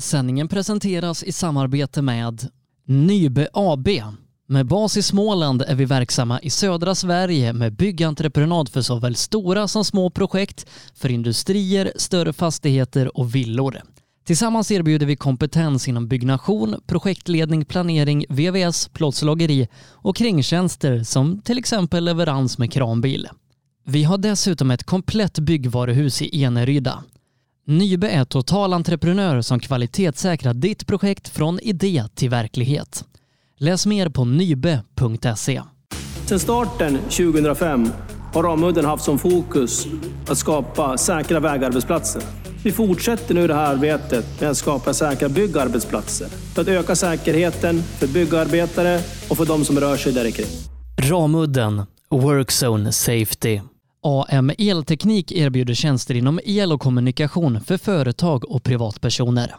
Sändningen presenteras i samarbete med Nybe AB. Med bas i Småland är vi verksamma i södra Sverige med byggentreprenad för såväl stora som små projekt, för industrier, större fastigheter och villor. Tillsammans erbjuder vi kompetens inom byggnation, projektledning, planering, VVS, plåtslageri och kringtjänster som till exempel leverans med kranbil. Vi har dessutom ett komplett byggvaruhus i Eneryda. Nybe är totalentreprenör som kvalitetssäkrar ditt projekt från idé till verklighet. Läs mer på nybe.se. Sedan starten 2005 har Ramudden haft som fokus att skapa säkra vägarbetsplatser. Vi fortsätter nu det här arbetet med att skapa säkra byggarbetsplatser för att öka säkerheten för byggarbetare och för de som rör sig där kring. Ramudden Workzone Safety. AM Elteknik erbjuder tjänster inom el och kommunikation för företag och privatpersoner.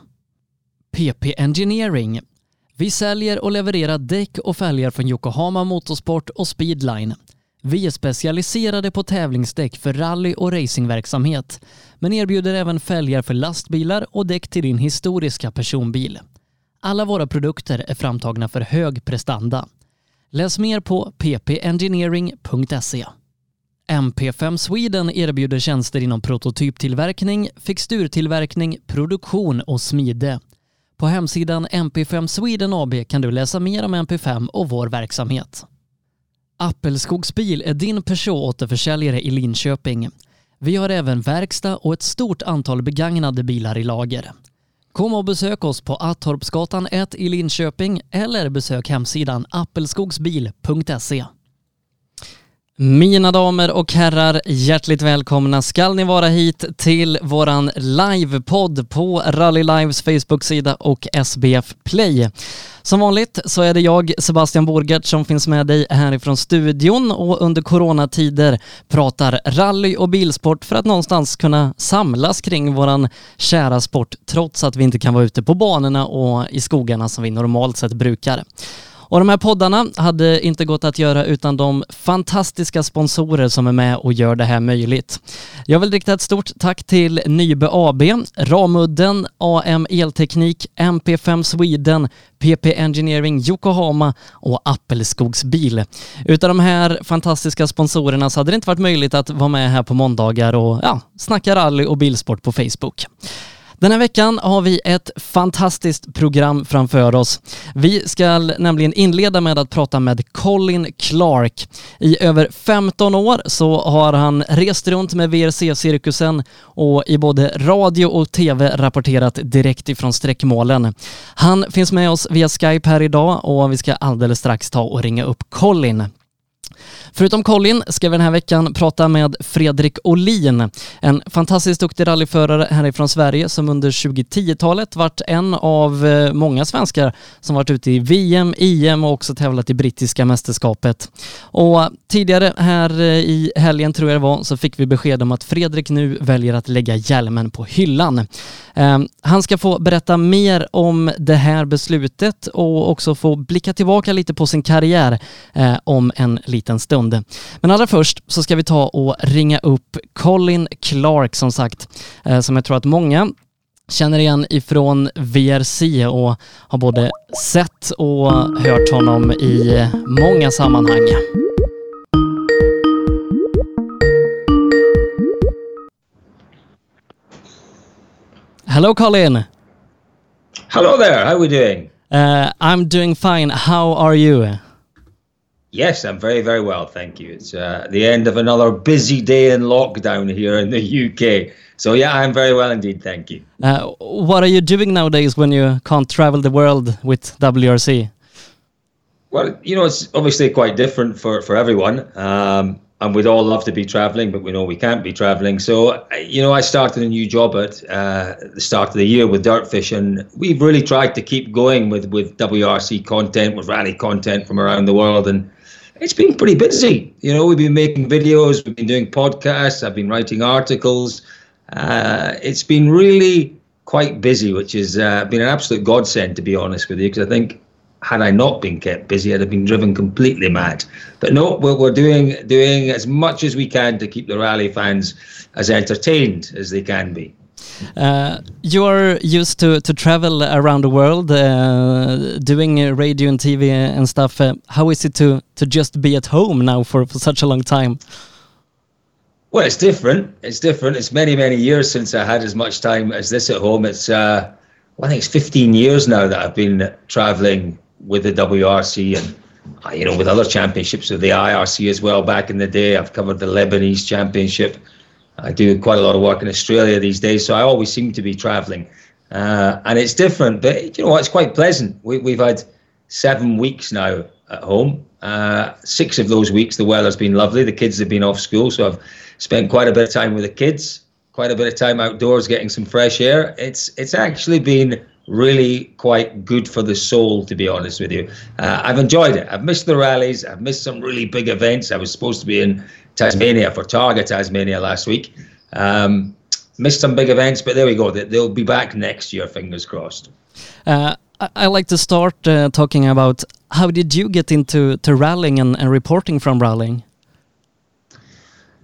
PP Engineering. Vi säljer och levererar däck och fälgar från Yokohama Motorsport och Speedline. Vi är specialiserade på tävlingsdäck för rally och racingverksamhet, men erbjuder även fälgar för lastbilar och däck till din historiska personbil. Alla våra produkter är framtagna för hög prestanda. Läs mer på ppengineering.se. MP5 Sweden erbjuder tjänster inom prototyptillverkning, fixturtillverkning, produktion och smide. På hemsidan MP5 Sweden AB kan du läsa mer om MP5 och vår verksamhet. Appelskogsbil är din Peugeot-återförsäljare i Linköping. Vi har även verkstad och ett stort antal begagnade bilar i lager. Kom och besök oss på Attorpsgatan 1 i Linköping eller besök hemsidan appelskogsbil.se. Mina damer och herrar, hjärtligt välkomna ska ni vara hit till våran livepodd på Rally Lives Facebook-sida och SBF Play. Som vanligt så är det jag, Sebastian Borgert, som finns med dig härifrån studion och under coronatider pratar rally och bilsport för att någonstans kunna samlas kring våran kära sport trots att vi inte kan vara ute på banorna och i skogarna som vi normalt sett brukar. Och de här poddarna hade inte gått att göra utan de fantastiska sponsorer som är med och gör det här möjligt. Jag vill rikta ett stort tack till Nybe AB, Ramudden, AM Elteknik, MP5 Sweden, PP Engineering Yokohama och Appelskogsbil. Utan de här fantastiska sponsorerna så hade det inte varit möjligt att vara med här på måndagar och ja, snacka rally och bilsport på Facebook. Den här veckan har vi ett fantastiskt program framför oss. Vi ska nämligen inleda med att prata med Colin Clark. I över 15 år så har han rest runt med VRC-cirkusen och i både radio och tv rapporterat direkt ifrån sträckmålen. Han finns med oss via Skype här idag och vi ska alldeles strax ta och ringa upp Colin. Förutom Colin ska vi den här veckan prata med Fredrik Olin, en fantastiskt duktig rallyförare härifrån Sverige som under 2010-talet varit en av eh, många svenskar som varit ute i VM, EM och också tävlat i brittiska mästerskapet. Och tidigare här eh, i helgen tror jag det var så fick vi besked om att Fredrik nu väljer att lägga hjälmen på hyllan. Ehm, han ska få berätta mer om det här beslutet och också få blicka tillbaka lite på sin karriär eh, om en liten stund. Men allra först så ska vi ta och ringa upp Colin Clark som sagt, eh, som jag tror att många känner igen ifrån VRC och har både sett och hört honom i många sammanhang. Hello, Colin. Hello there. How are we doing? Uh, I'm doing fine. How are you? Yes, I'm very, very well. Thank you. It's uh, the end of another busy day in lockdown here in the UK. So, yeah, I'm very well indeed. Thank you. Uh, what are you doing nowadays when you can't travel the world with WRC? Well, you know, it's obviously quite different for, for everyone. Um, and we'd all love to be traveling, but we know we can't be traveling. So, you know, I started a new job at uh, the start of the year with Dirtfish, and we've really tried to keep going with, with WRC content, with rally content from around the world. And it's been pretty busy. You know, we've been making videos, we've been doing podcasts, I've been writing articles. Uh, it's been really quite busy, which has uh, been an absolute godsend, to be honest with you, because I think had I not been kept busy, I'd have been driven completely mad. But no, we're, we're doing doing as much as we can to keep the rally fans as entertained as they can be. Uh, you are used to, to travel around the world, uh, doing radio and TV and stuff. Uh, how is it to, to just be at home now for, for such a long time? Well, it's different. It's different. It's many, many years since I had as much time as this at home. It's, uh, well, I think it's 15 years now that I've been traveling with the WRC and, uh, you know, with other championships of the IRC as well. Back in the day, I've covered the Lebanese Championship. I do quite a lot of work in Australia these days, so I always seem to be traveling. Uh, and it's different, but you know what? It's quite pleasant. We, we've had seven weeks now at home. Uh, six of those weeks, the weather's been lovely. The kids have been off school, so I've spent quite a bit of time with the kids, quite a bit of time outdoors, getting some fresh air. It's it's actually been really quite good for the soul, to be honest with you. Uh, I've enjoyed it. I've missed the rallies. I've missed some really big events. I was supposed to be in Tasmania for Targa Tasmania last week. Um, missed some big events, but there we go. They'll be back next year, fingers crossed. Uh, I like to start uh, talking about how did you get into to rallying and, and reporting from rallying?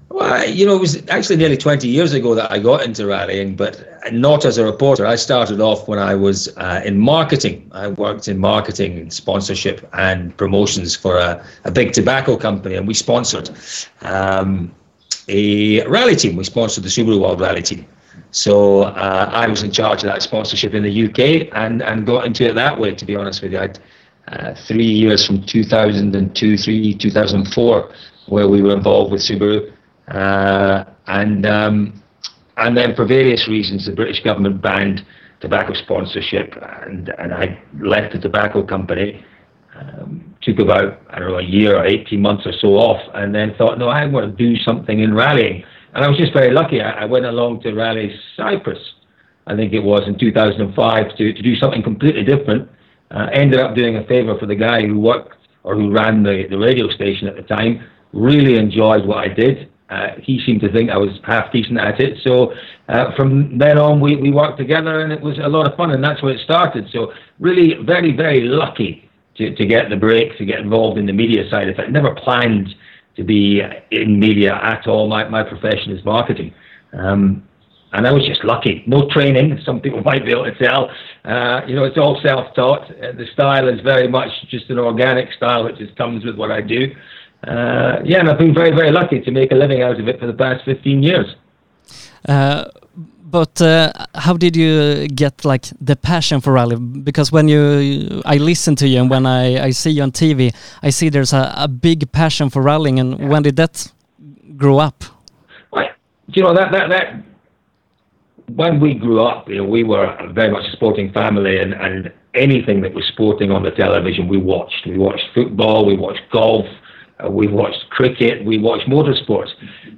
Well, you know, it was actually nearly 20 years ago that I got into rallying, but not as a reporter. I started off when I was uh, in marketing. I worked in marketing and sponsorship and promotions for a, a big tobacco company, and we sponsored um, a rally team. We sponsored the Subaru World Rally team. So uh, I was in charge of that sponsorship in the UK and, and got into it that way, to be honest with you. I had uh, three years from 2002, three, 2004, where we were involved with Subaru. Uh, and um, and then for various reasons, the British government banned tobacco sponsorship, and and I left the tobacco company. Um, took about I don't know a year or eighteen months or so off, and then thought, no, I want to do something in rallying. And I was just very lucky. I, I went along to rally Cyprus, I think it was in 2005, to to do something completely different. Uh, ended up doing a favour for the guy who worked or who ran the, the radio station at the time. Really enjoyed what I did. Uh, he seemed to think I was half decent at it. So uh, from then on, we, we worked together and it was a lot of fun, and that's where it started. So really, very, very lucky to, to get the break, to get involved in the media side of it. Never planned to be in media at all. My, my profession is marketing. Um, and I was just lucky. No training, some people might be able to tell. Uh, you know, it's all self-taught. Uh, the style is very much just an organic style, which just comes with what I do uh, yeah, and I've been very, very lucky to make a living out of it for the past 15 years. Uh, but uh, how did you get like the passion for rally? Because when you, I listen to you and when I, I see you on TV, I see there's a, a big passion for rallying. And yeah. when did that grow up? Well, you know that that that when we grew up, you know, we were very much a sporting family, and and anything that was sporting on the television, we watched. We watched football, we watched golf, uh, we watched cricket, we watched motorsports.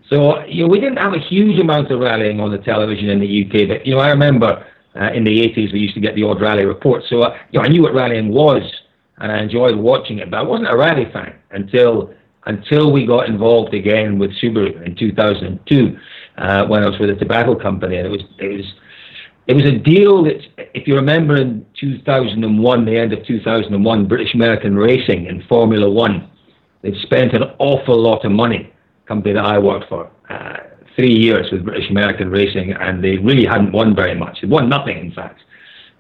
So, you know, we didn't have a huge amount of rallying on the television in the UK, but, you know, I remember uh, in the 80s we used to get the odd rally report. So, uh, you know, I knew what rallying was and I enjoyed watching it, but I wasn't a rally fan until until we got involved again with Subaru in 2002 uh, when I was with a tobacco company, and it was it was it was a deal that, if you remember, in 2001, the end of 2001, British American Racing in Formula One They'd spent an awful lot of money, company that I worked for, uh, three years with British American Racing, and they really hadn't won very much. They won nothing, in fact.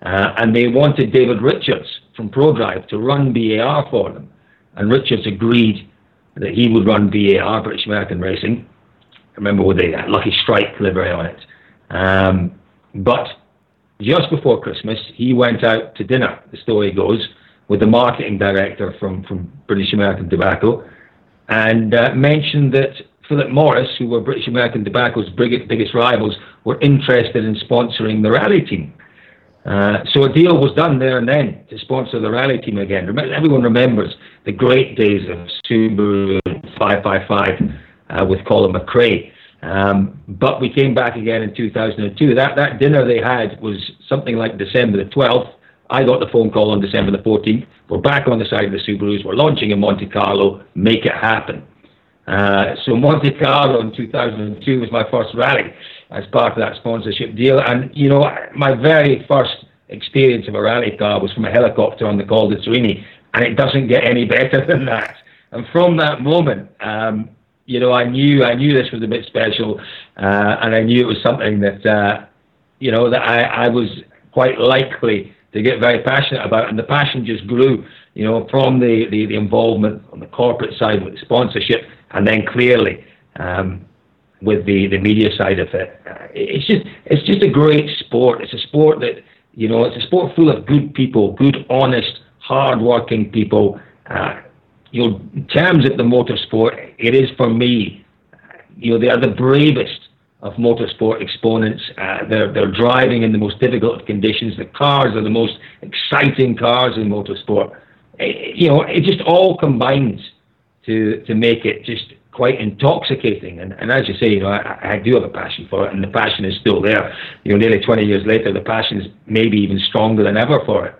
Uh, and they wanted David Richards from ProDrive to run BAR for them. And Richards agreed that he would run BAR, British American Racing. I remember with the Lucky Strike livery on it. Um, but just before Christmas, he went out to dinner, the story goes, with the marketing director from, from British American Tobacco and uh, mentioned that Philip Morris, who were British American Tobacco's biggest, biggest rivals, were interested in sponsoring the rally team. Uh, so a deal was done there and then to sponsor the rally team again. Remember, Everyone remembers the great days of Subaru 555 uh, with Colin McRae. Um, but we came back again in 2002. That, that dinner they had was something like December the 12th. I got the phone call on December the 14th. We're back on the side of the Subarus. We're launching in Monte Carlo. Make it happen. Uh, so Monte Carlo in 2002 was my first rally as part of that sponsorship deal. And, you know, my very first experience of a rally car was from a helicopter on the Turini. And it doesn't get any better than that. And from that moment, um, you know, I knew I knew this was a bit special, uh, and I knew it was something that uh, you know, that I, I was quite likely to get very passionate about, and the passion just grew, you know, from the, the, the involvement on the corporate side with the sponsorship, and then clearly um, with the, the media side of it. Uh, it's just it's just a great sport. It's a sport that you know, it's a sport full of good people, good, honest, hard-working people. Uh, you know, in terms of the motorsport, it is for me. You know, they are the bravest of motorsport exponents. Uh, they're they're driving in the most difficult of conditions. The cars are the most exciting cars in motorsport. It, you know, it just all combines to to make it just quite intoxicating. And, and as you say, you know, I, I do have a passion for it, and the passion is still there. You know, nearly 20 years later, the passion is maybe even stronger than ever for it.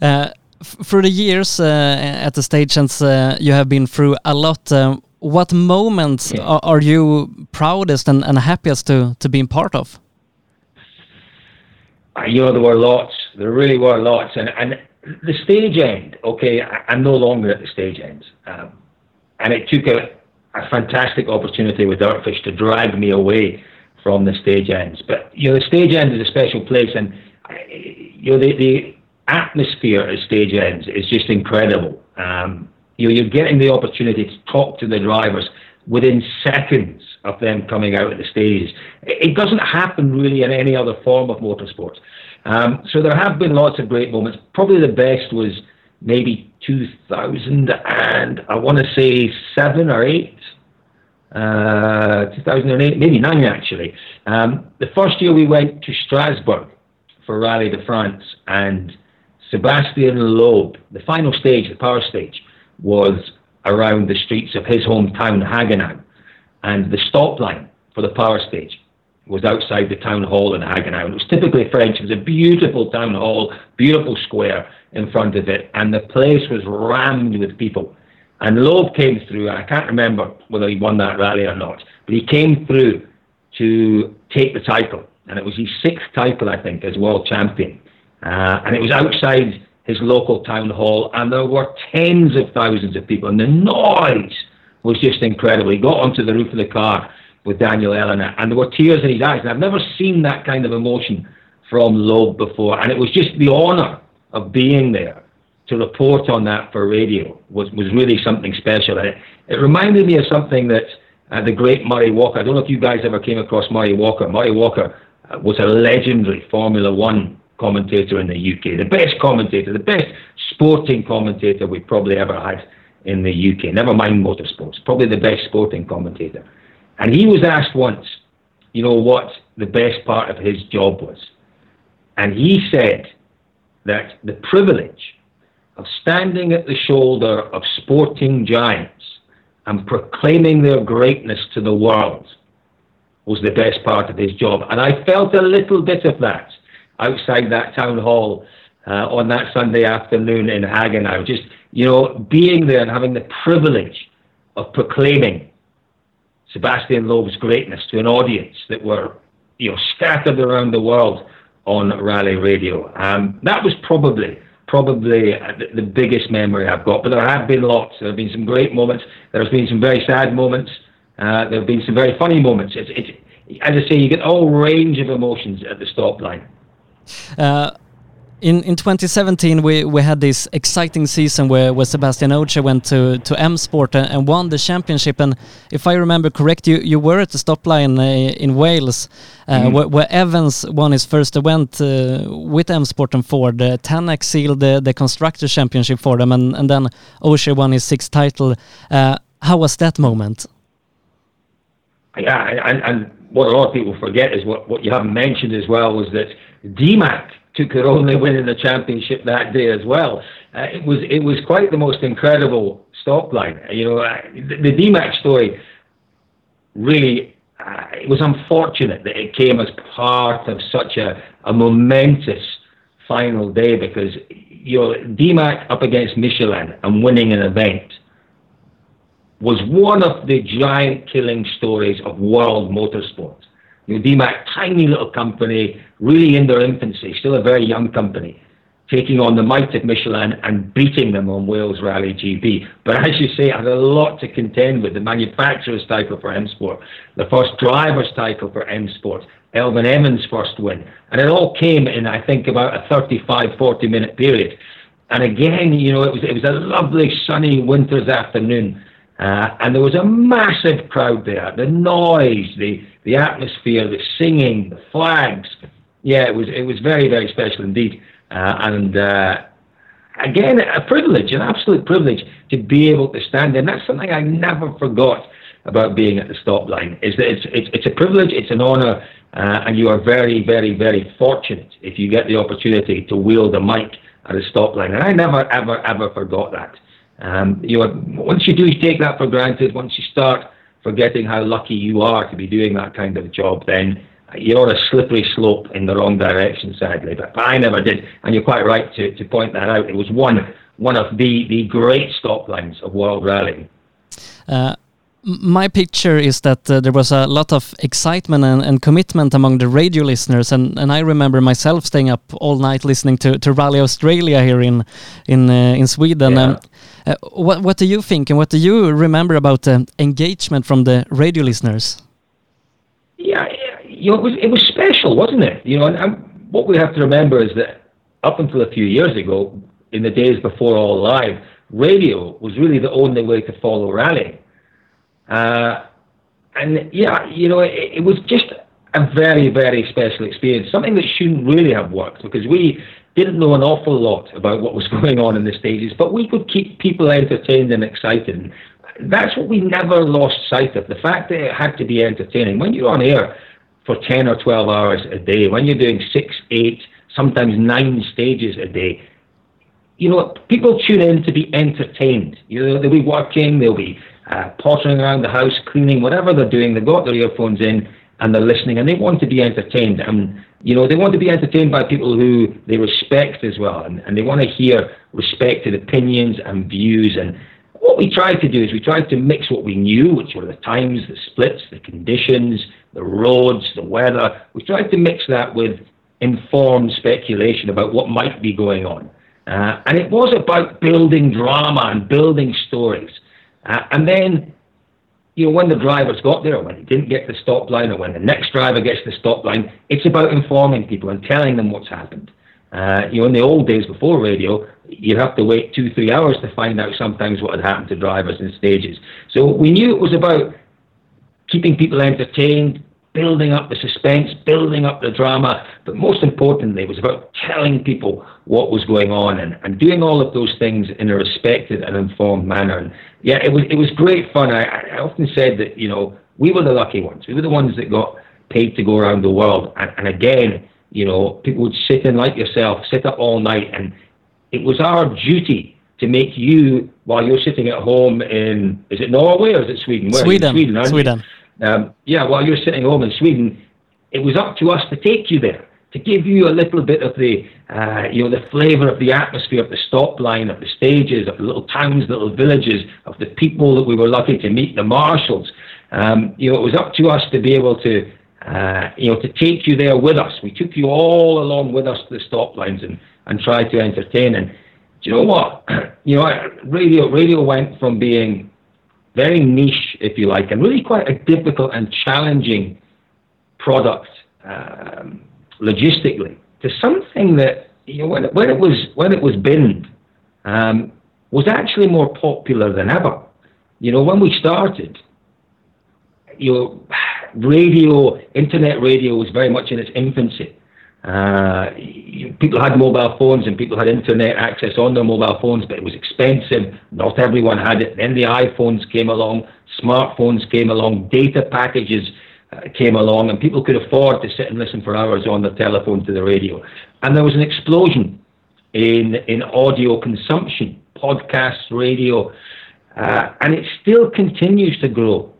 Uh, the years uh, at the stations, uh, you have been through a lot. Um, what moments are, are, you proudest and, and happiest to to being part of? Uh, you know, there were lots. There really were lots, and and the stage end. Okay, I, am no longer at the stage ends. Um, and it took a, a fantastic opportunity with Dirtfish to drag me away from the stage ends. But you know, the stage end is a special place, and you know the the atmosphere at stage ends is just incredible. Um, you know, you're getting the opportunity to talk to the drivers within seconds of them coming out of the stages. It doesn't happen really in any other form of motorsport. Um, so there have been lots of great moments. Probably the best was maybe 2000 and I want to say seven or eight. Uh, 2008, maybe nine actually. Um, the first year we went to Strasbourg for Rally de France, and Sebastian Loeb, the final stage, the power stage, was around the streets of his hometown, Haguenau. and the stop line for the power stage was outside the town hall in Haguenau. It was typically French. It was a beautiful town hall, beautiful square in front of it, and the place was rammed with people. And Loeb came through. I can't remember whether he won that rally or not, but he came through to take the title, and it was his sixth title, I think, as world champion. Uh, and it was outside his local town hall, and there were tens of thousands of people, and the noise was just incredible. He got onto the roof of the car with Daniel Elena, and there were tears in his eyes. And I've never seen that kind of emotion from Loeb before, and it was just the honour of being there to report on that for radio was, was really something special. It, it reminded me of something that uh, the great Murray Walker, I don't know if you guys ever came across Murray Walker. Murray Walker uh, was a legendary Formula One commentator in the UK, the best commentator, the best sporting commentator we've probably ever had in the UK. Never mind motorsports, probably the best sporting commentator. And he was asked once, you know, what the best part of his job was. And he said that the privilege of standing at the shoulder of sporting giants and proclaiming their greatness to the world was the best part of his job. And I felt a little bit of that outside that town hall uh, on that Sunday afternoon in Haguenau. Just, you know, being there and having the privilege of proclaiming Sebastian Loeb's greatness to an audience that were, you know, scattered around the world on Rally Radio. Um, that was probably probably uh, the, biggest memory I've got. But there have been lots. There have been some great moments. There have been some very sad moments. Uh, there have been some very funny moments. It's, it's, as I say, you get all range of emotions at the stop line. Uh, in in 2017 we we had this exciting season where where Sebastian Ogier went to to M Sport and, won the championship. And if I remember correct you you were at the stop line uh, in Wales uh, mm. where, where, Evans won his first event uh, with M Sport and Ford. Uh, Tänak sealed the, the constructor championship for them and and then Ogier won his sixth title. Uh, how was that moment? Yeah and, and what a lot of people forget is what what you haven't mentioned as well was that DMACK took her only win in the championship that day as well. Uh, it was it was quite the most incredible stop line. You know, uh, the, the DMACK story really uh, it was unfortunate that it came as part of such a, a momentous final day because you know DMACK up against Michelin and winning an event was one of the giant killing stories of world motorsport. You know, DMACK, tiny little company, really in their infancy, still a very young company, taking on the might of Michelin and beating them on Wales Rally GB. But as you say, had a lot to contend with. The manufacturer's title for M Sport, the first driver's title for M Sport, Elfyn Evans' first win. And it all came in, I think, about a 35, 40 minute period. And again, you know, it was, it was a lovely sunny winter's afternoon. Uh, and there was a massive crowd there. The noise, the, the atmosphere, the singing, the flags. Yeah, it was, it was very, very special indeed. Uh, and uh, again, a privilege, an absolute privilege to be able to stand. And that's something I never forgot about being at the stop line, is that it's, it's, it's a privilege, it's an honour, uh, and you are very, very, very fortunate if you get the opportunity to wield a mic at a stop line. And I never, ever, ever forgot that. Um, you know, once you do take that for granted, once you start forgetting how lucky you are to be doing that kind of job, then you're on a slippery slope in the wrong direction, sadly. But, but I never did, and you're quite right to, to point that out. It was one one of the, the great stop lines of world rallying. Uh, my picture is that uh, there was a lot of excitement and, and, commitment among the radio listeners, and, and I remember myself staying up all night listening to, to Rally Australia here in in uh, in Sweden. Yeah. Um, uh, what what do you think, and what do you remember about the engagement from the radio listeners? Yeah, you know, it was it was special, wasn't it? You know, and, and what we have to remember is that up until a few years ago, in the days before all live, radio was really the only way to follow rallying. Uh, and yeah, you know, it, it, was just a very, very special experience, something that shouldn't really have worked because we didn't know an awful lot about what was going on in the stages, but we could keep people entertained and excited. That's what we never lost sight of the fact that it had to be entertaining. When you're on air for 10 or 12 hours a day, when you're doing six, eight, sometimes nine stages a day, you know, people tune in to be entertained. You know, they'll be working, they'll be uh, pottering around the house, cleaning, whatever they're doing, they've got their earphones in and they're listening and they want to be entertained. And, you know, they want to be entertained by people who they respect as well. And, and they want to hear respected opinions and views. And what we tried to do is we tried to mix what we knew, which were the times, the splits, the conditions, the roads, the weather. We tried to mix that with informed speculation about what might be going on. Uh, and it was about building drama and building stories. Uh, and then, you know, when the drivers got there, when they didn't get the stop line, or when the next driver gets the stop line, it's about informing people and telling them what's happened. Uh, you know, in the old days before radio, you'd have to wait two, three hours to find out sometimes what had happened to drivers in stages. So we knew it was about keeping people entertained, building up the suspense, building up the drama, but most importantly, it was about telling people what was going on and, and doing all of those things in a respected and informed manner. And yeah, it was it was great fun. I, I often said that you know we were the lucky ones. We were the ones that got paid to go around the world. And, and again, you know, people would sit in like yourself, sit up all night, and it was our duty to make you while you're sitting at home in is it Norway or is it Sweden? Where Sweden. Sweden. Sweden. Um, yeah, while you're sitting home in Sweden, it was up to us to take you there, to give you a little bit of the, uh, you know, the flavour of the atmosphere of the stop line, of the stages, of the little towns, little villages, of the people that we were lucky to meet, the marshals. Um, you know, it was up to us to be able to, uh, you know, to take you there with us. We took you all along with us to the stop lines and, and tried to entertain. And do you know what? you know, radio radio went from being very niche, if you like, and really quite a difficult and challenging product um, logistically to something that you know when it, when it was when it was binned um, was actually more popular than ever. You know, when we started, you know, radio, internet radio was very much in its infancy. Uh, people had mobile phones and people had internet access on their mobile phones, but it was expensive. Not everyone had it. Then the iPhones came along, smartphones came along, data packages uh, came along, and people could afford to sit and listen for hours on their telephone to the radio. And there was an explosion in in audio consumption, podcasts, radio, uh, and it still continues to grow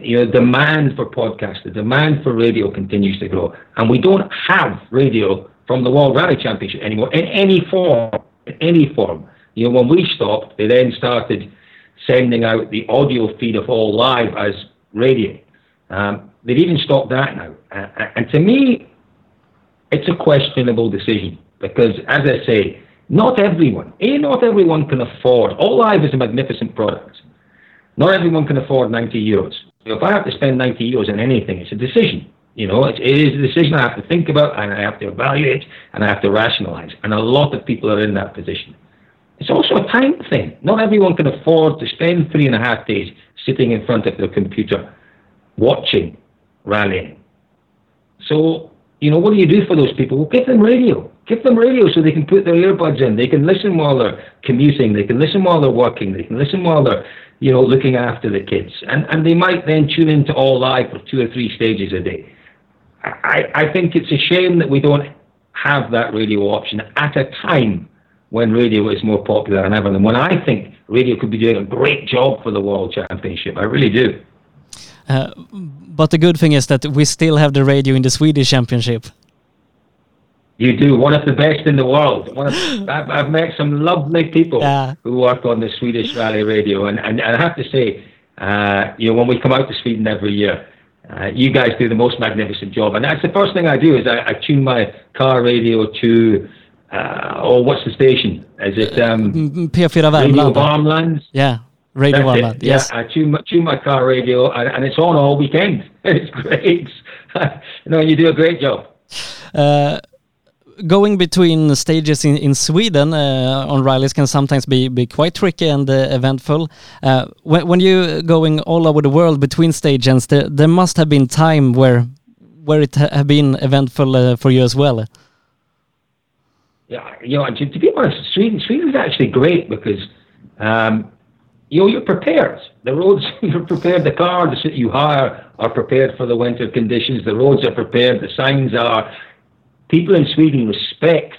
you know, demand for podcasts, the demand for radio continues to grow. And we don't have radio from the World Rally Championship anymore in any form. In any form. You know, when we stopped, they then started sending out the audio feed of all live as radio. Um, they've even stopped that now. Uh, and to me, it's a questionable decision because, as I say, not everyone, not everyone can afford. All Live is a magnificent product. Not everyone can afford 90 euros. If I have to spend 90 euros on anything, it's a decision. You know, it, it is a decision I have to think about and I have to evaluate and I have to rationalize. And a lot of people are in that position. It's also a time thing. Not everyone can afford to spend three and a half days sitting in front of their computer watching rallying. So, you know, what do you do for those people? Well, give them radio. Give them radio so they can put their earbuds in. They can listen while they're commuting. They can listen while they're working. They can listen while they're, you know, looking after the kids. And and they might then tune into all live for two or three stages a day. I, I think it's a shame that we don't have that radio option at a time when radio is more popular than ever. And when I think radio could be doing a great job for the World Championship, I really do. Uh, but the good thing is that we still have the radio in the Swedish Championship. You do one of the best in the world. Of, I've, I've, met some lovely people yeah. who work on the Swedish Rally Radio, and, and, and I have to say, uh, you know, when we come out to Sweden every year, uh, you guys do the most magnificent job, and that's the first thing I do is I, I tune my car radio to. Uh, oh, what's the station? Is it um, P4 Värmland? Radio Värmland. Yeah, Radio Värmland. Yes. Yeah, I tune my, tune my car radio, and, and it's on all weekend. It's great. you know, you do a great job. Uh, going between stages in, in Sweden uh, on rallies can sometimes be, be quite tricky and uh, eventful. Uh, when, when you're going all over the world between stages, there, there must have been time where where it ha have been eventful uh, for you as well. Yeah, you know, to, to be honest, Sweden Sweden is actually great because um, you know you're prepared. The roads you're prepared. The cars that you hire are prepared for the winter conditions. The roads are prepared. The signs are people in Sweden respect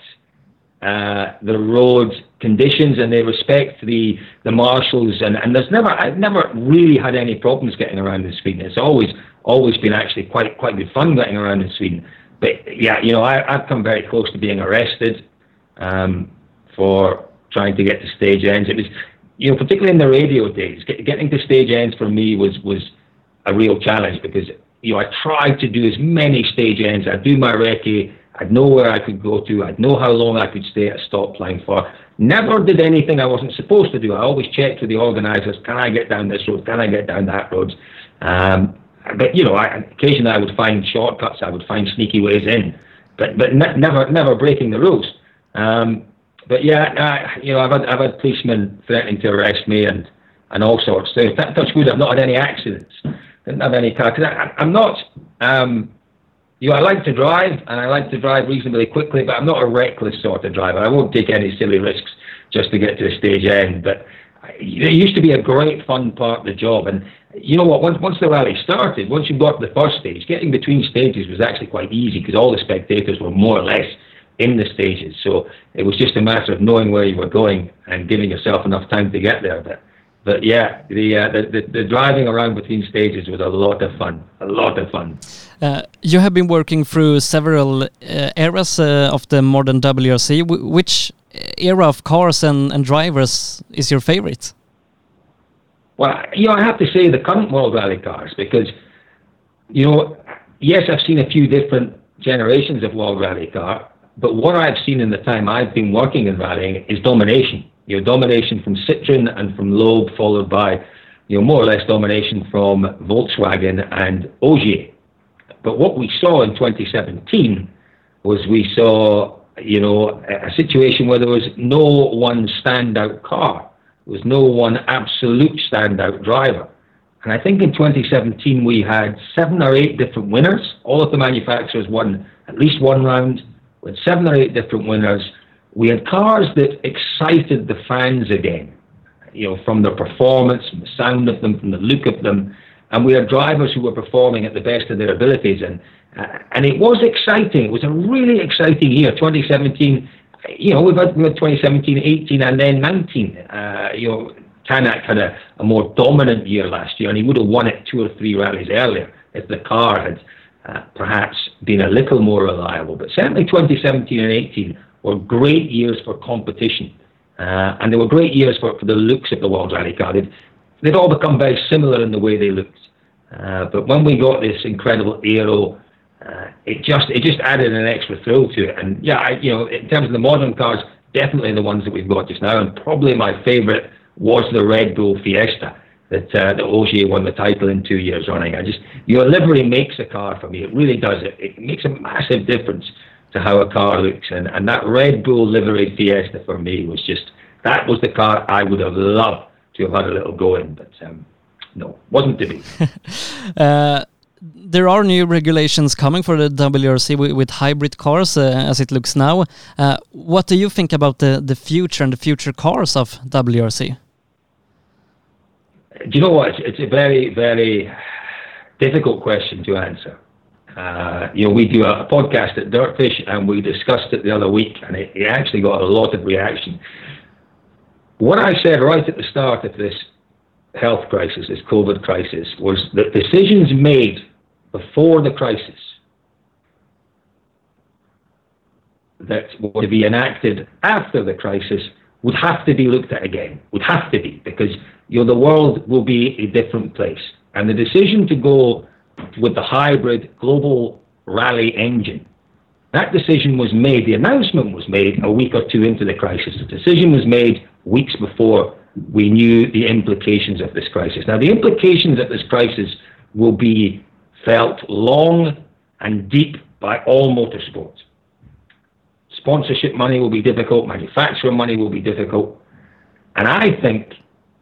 uh, the road conditions and they respect the the marshals and, and there's never I've never really had any problems getting around in Sweden. It's always always been actually quite quite good fun getting around in Sweden. But yeah, you know, I, I've come very close to being arrested um, for trying to get to stage ends. It was, you know, particularly in the radio days, get, getting to stage ends for me was was a real challenge because you know I tried to do as many stage ends. I do my recce I'd know where I could go to. I'd know how long I could stay at a stop line for. Never did anything I wasn't supposed to do. I always checked with the organisers, can I get down this road? Can I get down that road? Um, but, you know, I, occasionally I would find shortcuts. I would find sneaky ways in. But but ne- never never breaking the rules. Um, but yeah, I, you know, I've had, I've had policemen threatening to arrest me and, and all sorts. So touch wood, I've not had any accidents. Didn't have any car. I, I'm not... Um, you know, I like to drive and I like to drive reasonably quickly, but I'm not a reckless sort of driver. I won't take any silly risks just to get to a stage end. But it used to be a great fun part of the job. And you know what? Once once the rally started, once you got to the first stage, getting between stages was actually quite easy because all the spectators were more or less in the stages. So it was just a matter of knowing where you were going and giving yourself enough time to get there. But but yeah, the, uh, the, the, the driving around between stages was a lot of fun, a lot of fun. Uh, you have been working through several uh, eras uh, of the modern WRC. W which era of cars and, and drivers is your favorite? Well, you know, I have to say the current World Rally cars because, you know, yes, I've seen a few different generations of World Rally car, but what I've seen in the time I've been working in rallying is domination you know, domination from Citroen and from Loeb, followed by, you know, more or less domination from Volkswagen and Ogier. But what we saw in 2017 was we saw, you know, a situation where there was no one standout car. There was no one absolute standout driver. And I think in 2017 we had seven or eight different winners. All of the manufacturers won at least one round with seven or eight different winners we had cars that excited the fans again, you know, from the performance, from the sound of them, from the look of them, and we had drivers who were performing at the best of their abilities, and uh, and it was exciting. It was a really exciting year, 2017. You know, we've had, we had 2017, 18, and then 19. Uh, you know, Tanak had a, a more dominant year last year, and he would have won it two or three rallies earlier if the car had uh, perhaps been a little more reliable. But certainly 2017 and 18 were great years for competition. Uh, and they were great years for, for the looks of the World Rally Car. They'd, they'd all become very similar in the way they looked. Uh, but when we got this incredible aero, uh, it just it just added an extra thrill to it. And yeah, I, you know, in terms of the modern cars, definitely the ones that we've got just now, and probably my favourite was the Red Bull Fiesta. that uh, that Ogier won the title in two years running. I just your livery makes a car for me. It really does. It it makes a massive difference to how a car looks, and and that Red Bull livery Fiesta for me was just that was the car I would have loved to have had a little go in, but um, no, wasn't to be. uh, there are new regulations coming for the WRC with, with hybrid cars uh, as it looks now. Uh, what do you think about the, the future and the future cars of WRC? Do you know what? It's, it's a very, very difficult question to answer. Uh, you know, we do a, podcast at Dirtfish and we discussed it the other week and it, it actually got a lot of reaction. What I said right at the start of this health crisis, this COVID crisis, was that decisions made before the crisis that were to be enacted after the crisis would have to be looked at again. Would have to be because you know the world will be a different place, and the decision to go with the hybrid global rally engine. That decision was made, the announcement was made a week or two into the crisis. The decision was made weeks before we knew the implications of this crisis. Now, the implications of this crisis will be felt long and deep by all motorsports. Sponsorship money will be difficult, manufacturer money will be difficult. And I think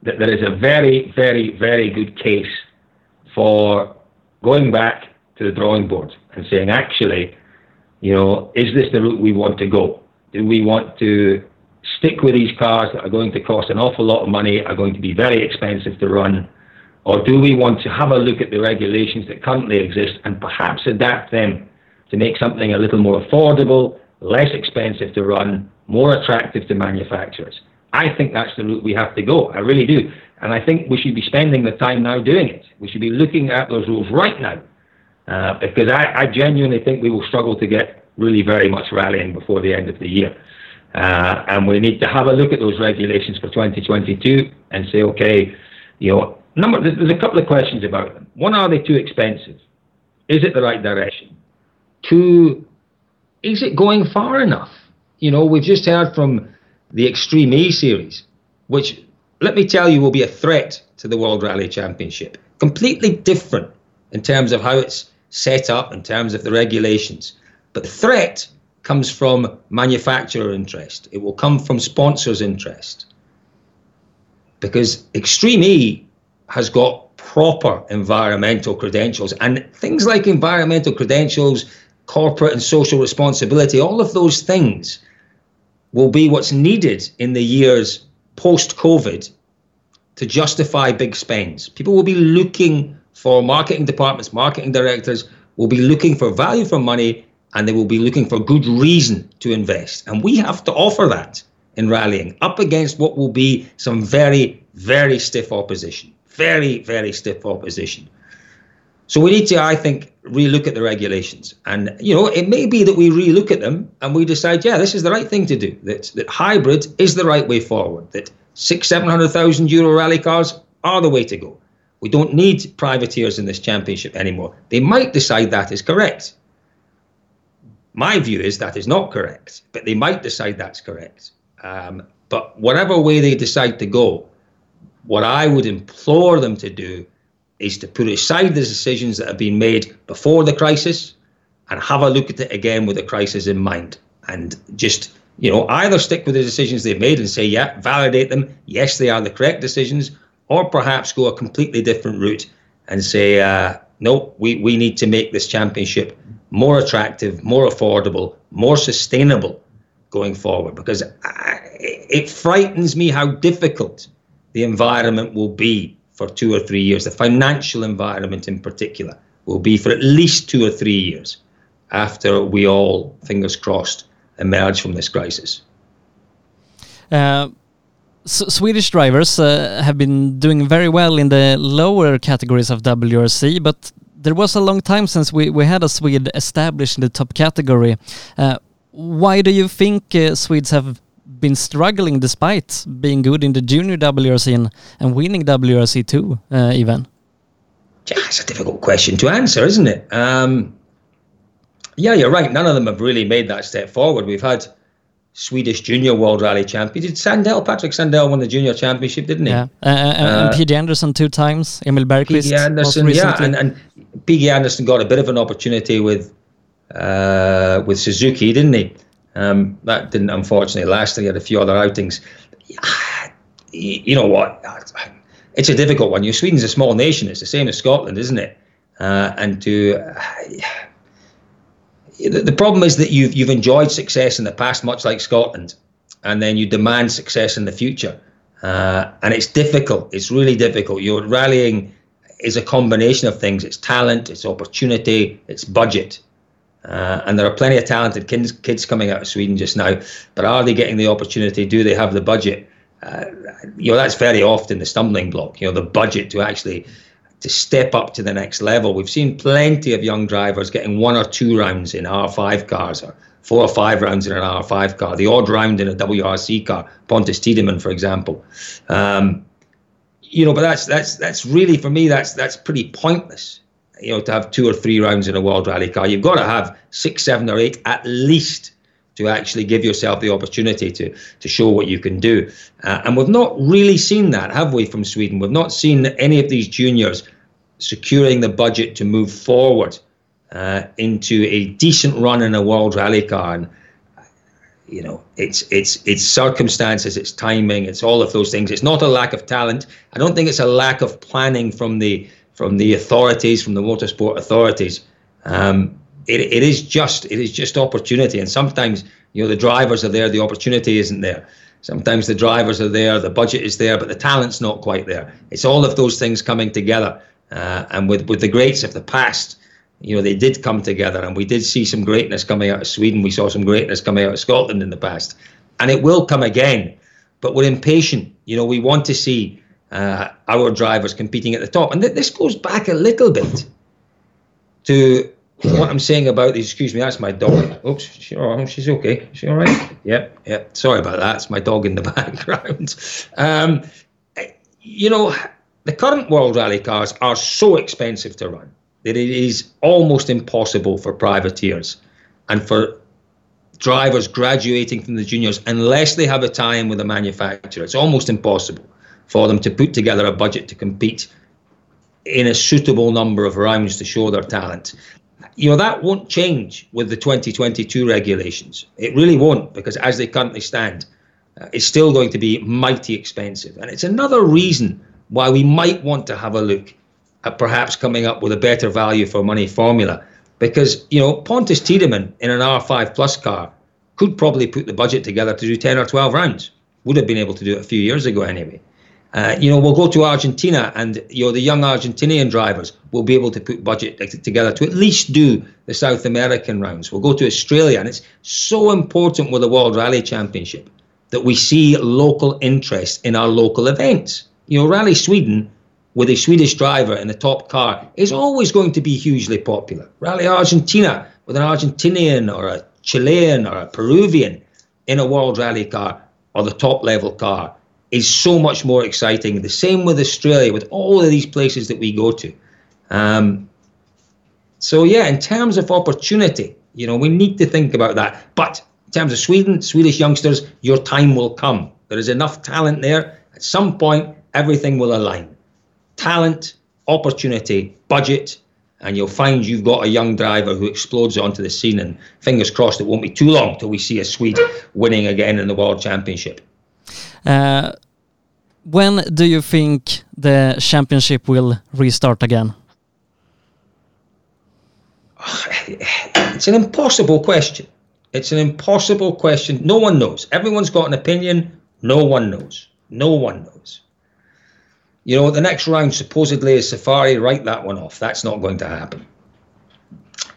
that there is a very, very, very good case for going back to the drawing board and saying, actually, you know, is this the route we want to go? Do we want to stick with these cars that are going to cost an awful lot of money, are going to be very expensive to run? Or do we want to have a look at the regulations that currently exist and perhaps adapt them to make something a little more affordable, less expensive to run, more attractive to manufacturers? I think that's the route we have to go. I really do. And I think we should be spending the time now doing it. We should be looking at those rules right now. Uh, because I, I, genuinely think we will struggle to get really very much rallying before the end of the year. Uh, and we need to have a look at those regulations for 2022 and say, okay, you know, number there's a couple of questions about them. One, are they too expensive? Is it the right direction? Two, is it going far enough? You know, we've just heard from the Extreme E series, which let me tell you will be a threat to the World Rally Championship. Completely different in terms of how it's set up, in terms of the regulations. But the threat comes from manufacturer interest. It will come from sponsors' interest. Because Extreme E has got proper environmental credentials and things like environmental credentials, corporate and social responsibility, all of those things will be what's needed in the years post COVID to justify big spends. People will be looking for marketing departments, marketing directors will be looking for value for money and they will be looking for good reason to invest. And we have to offer that in rallying up against what will be some very, very stiff opposition very, very stiff opposition. So we need to, I think, relook at the regulations. And, you know, it may be that we relook at them and we decide, yeah, this is the right thing to do, that, that hybrid is the right way forward, that six, 700,000 euro rally cars are the way to go. We don't need privateers in this championship anymore. They might decide that is correct. My view is that is not correct, but they might decide that's correct. Um, but whatever way they decide to go, what I would implore them to do is to put aside the decisions that have been made before the crisis and have a look at it again with the crisis in mind. And just you know either stick with the decisions they've made and say yeah validate them. Yes they are the correct decisions. Or perhaps go a completely different route and say uh, no we, we need to make this championship more attractive more affordable more sustainable going forward. Because I, it frightens me how difficult the environment will be for two or three years. The financial environment, in particular, will be for at least two or three years after we all, fingers crossed, emerge from this crisis. Uh, Swedish drivers uh, have been doing very well in the lower categories of WRC, but there was a long time since we, we had a Swede established in the top category. Uh, why do you think uh, Swedes have been struggling despite being good in the junior WRC and, and winning WRC2, uh, even? Yeah, it's a difficult question to answer, isn't it? Um, yeah, you're right. None of them have really made that step forward. We've had Swedish Junior World Rally champion. Did Sandell, Patrik Sandell won the Junior Championship, didn't he? Yeah, uh, and uh, PG Andersson two times, Emil Bergqvist. PG Andersson, yeah, and, and PG Andersson got a bit of an opportunity with uh, with Suzuki, didn't he? Um, that didn't unfortunately last. He had a few other outings. You know what? It's a difficult one. You Sweden's a small nation. It's the same as Scotland, isn't it? Uh, and to the problem is that you've you've enjoyed success in the past, much like Scotland, and then you demand success in the future, uh, and it's difficult. It's really difficult. You're rallying is a combination of things. It's talent, it's opportunity, it's budget. Uh, and there are plenty of talented kids, kids coming out of Sweden just now, but are they getting the opportunity? Do they have the budget? Uh, you know, that's very often the stumbling block. You know, the budget to actually to step up to the next level. We've seen plenty of young drivers getting one or two rounds in R5 cars or four or five rounds in an R5 car, the odd round in a WRC car, Pontus Tidemand, for example. Um, you know, but that's that's that's really for me that's that's pretty pointless. You know, to have two or three rounds in a World Rally car, you've got to have six, seven, or eight at least to actually give yourself the opportunity to to show what you can do. Uh, and we've not really seen that, have we, from Sweden? We've not seen any of these juniors securing the budget to move forward uh, into a decent run in a World Rally car. And you know, it's it's it's circumstances, it's timing, it's all of those things. It's not a lack of talent. I don't think it's a lack of planning from the from the authorities, from the motorsport authorities. Um, it, it is just it is just opportunity, and sometimes you know the drivers are there, the opportunity isn't there. Sometimes the drivers are there, the budget is there, but the talent's not quite there. It's all of those things coming together, uh, and with with the greats of the past you know, they did come together and we did see some greatness coming out of Sweden. We saw some greatness coming out of Scotland in the past. And it will come again. But we're impatient. You know, we want to see uh, our drivers competing at the top. And th- this goes back a little bit to what I'm saying about these. Excuse me, that's my dog. Oops, she, oh, she's okay. She all right? Yep, yep. Sorry about that. It's my dog in the background. Um, you know, the current World Rally cars are so expensive to run that it is almost impossible for privateers and for drivers graduating from the juniors unless they have a tie-in with a manufacturer. It's almost impossible for them to put together a budget to compete in a suitable number of rounds to show their talent. You know, that won't change with the 2022 regulations. It really won't, because as they currently stand, uh, it's still going to be mighty expensive. And it's another reason why we might want to have a look at perhaps coming up with a better value for money formula. Because, you know, Pontus Tidemand in an R5 Plus car could probably put the budget together to do 10 or 12 rounds. Would have been able to do it a few years ago anyway. Uh, you know, we'll go to Argentina and, you know, the young Argentinian drivers will be able to put budget together to at least do the South American rounds. We'll go to Australia and it's so important with the World Rally Championship that we see local interest in our local events. You know, Rally Sweden with a Swedish driver in the top car is always going to be hugely popular. Rally Argentina with an Argentinian or a Chilean or a Peruvian in a World Rally car or the top level car is so much more exciting. The same with Australia, with all of these places that we go to. Um, so yeah, in terms of opportunity, you know, we need to think about that. But in terms of Sweden, Swedish youngsters, your time will come. There is enough talent there. At some point, everything will align talent, opportunity, budget, and you'll find you've got a young driver who explodes onto the scene. And fingers crossed, it won't be too long till we see a Swede winning again in the World Championship. Uh, when do you think the championship will restart again? It's an impossible question. It's an impossible question. No one knows. Everyone's got an opinion. No one knows. No one knows. You know, the next round supposedly is Safari. Write that one off. That's not going to happen,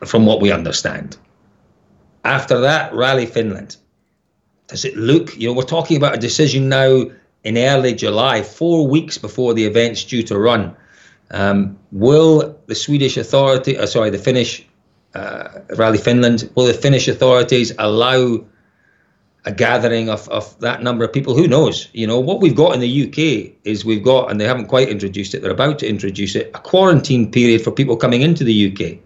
from what we understand. After that, Rally Finland. Does it look? You know, we're talking about a decision now in early July, four weeks before the event's due to run. Um, will the Swedish authority, uh, sorry, the Finnish uh, Rally Finland, will the Finnish authorities allow a gathering of, of that number of people. Who knows? You know, what we've got in the UK is we've got, and they haven't quite introduced it, they're about to introduce it, a quarantine period for people coming into the UK.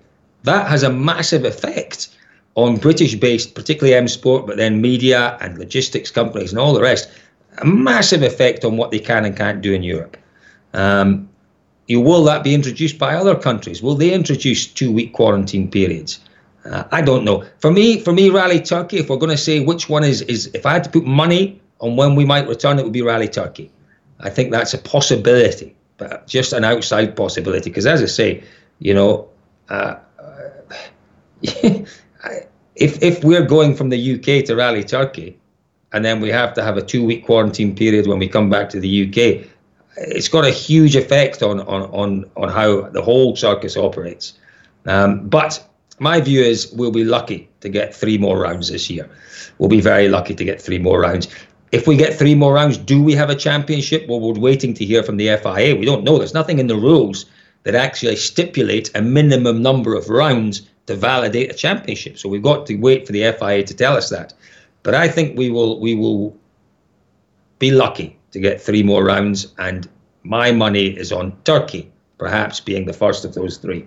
That has a massive effect on British based, particularly M Sport, but then media and logistics companies and all the rest, a massive effect on what they can and can't do in Europe. Um, you, will that be introduced by other countries? Will they introduce two week quarantine periods? Uh, I don't know. For me, for me, Rally Turkey. If we're going to say which one is is, if I had to put money on when we might return, it would be Rally Turkey. I think that's a possibility, but just an outside possibility. Because as I say, you know, uh, if if we're going from the UK to Rally Turkey, and then we have to have a two week quarantine period when we come back to the UK, it's got a huge effect on on on on how the whole circus operates. Um, but my view is we'll be lucky to get three more rounds this year. We'll be very lucky to get three more rounds. If we get three more rounds, do we have a championship? Well, we're waiting to hear from the FIA. We don't know. There's nothing in the rules that actually stipulate a minimum number of rounds to validate a championship. So we've got to wait for the FIA to tell us that. But I think we will we will be lucky to get three more rounds, and my money is on Turkey, perhaps being the first of those three.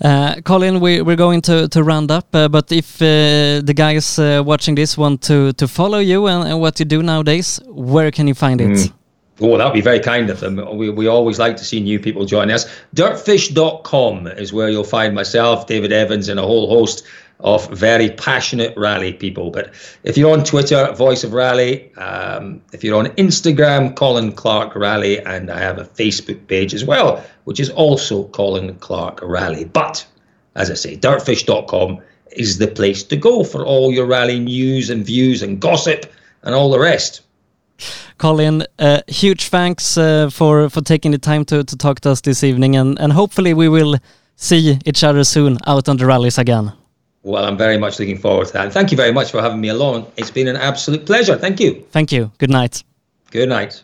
Uh, Colin, we, we're going to, to round up, uh, but if uh, the guys uh, watching this want to, to follow you and, and, what you do nowadays, where can you find it? Mm. Oh, that would be very kind of them. We, we always like to see new people join us. Dirtfish.com is where you'll find myself, David Evans, and a whole host of very passionate rally people. But if you're on Twitter, Voice of Rally, um, if you're on Instagram, Colin Clark Rally, and I have a Facebook page as well, which is also Colin Clark Rally. But as I say, dirtfish.com is the place to go for all your rally news and views and gossip and all the rest. Colin, uh, huge thanks uh, for for taking the time to, to talk to us this evening, and, and hopefully we will see each other soon out on the rallies again. Well, I'm very much looking forward to that. And thank you very much for having me along. It's been an absolute pleasure. Thank you. Thank you. Good night. Good night.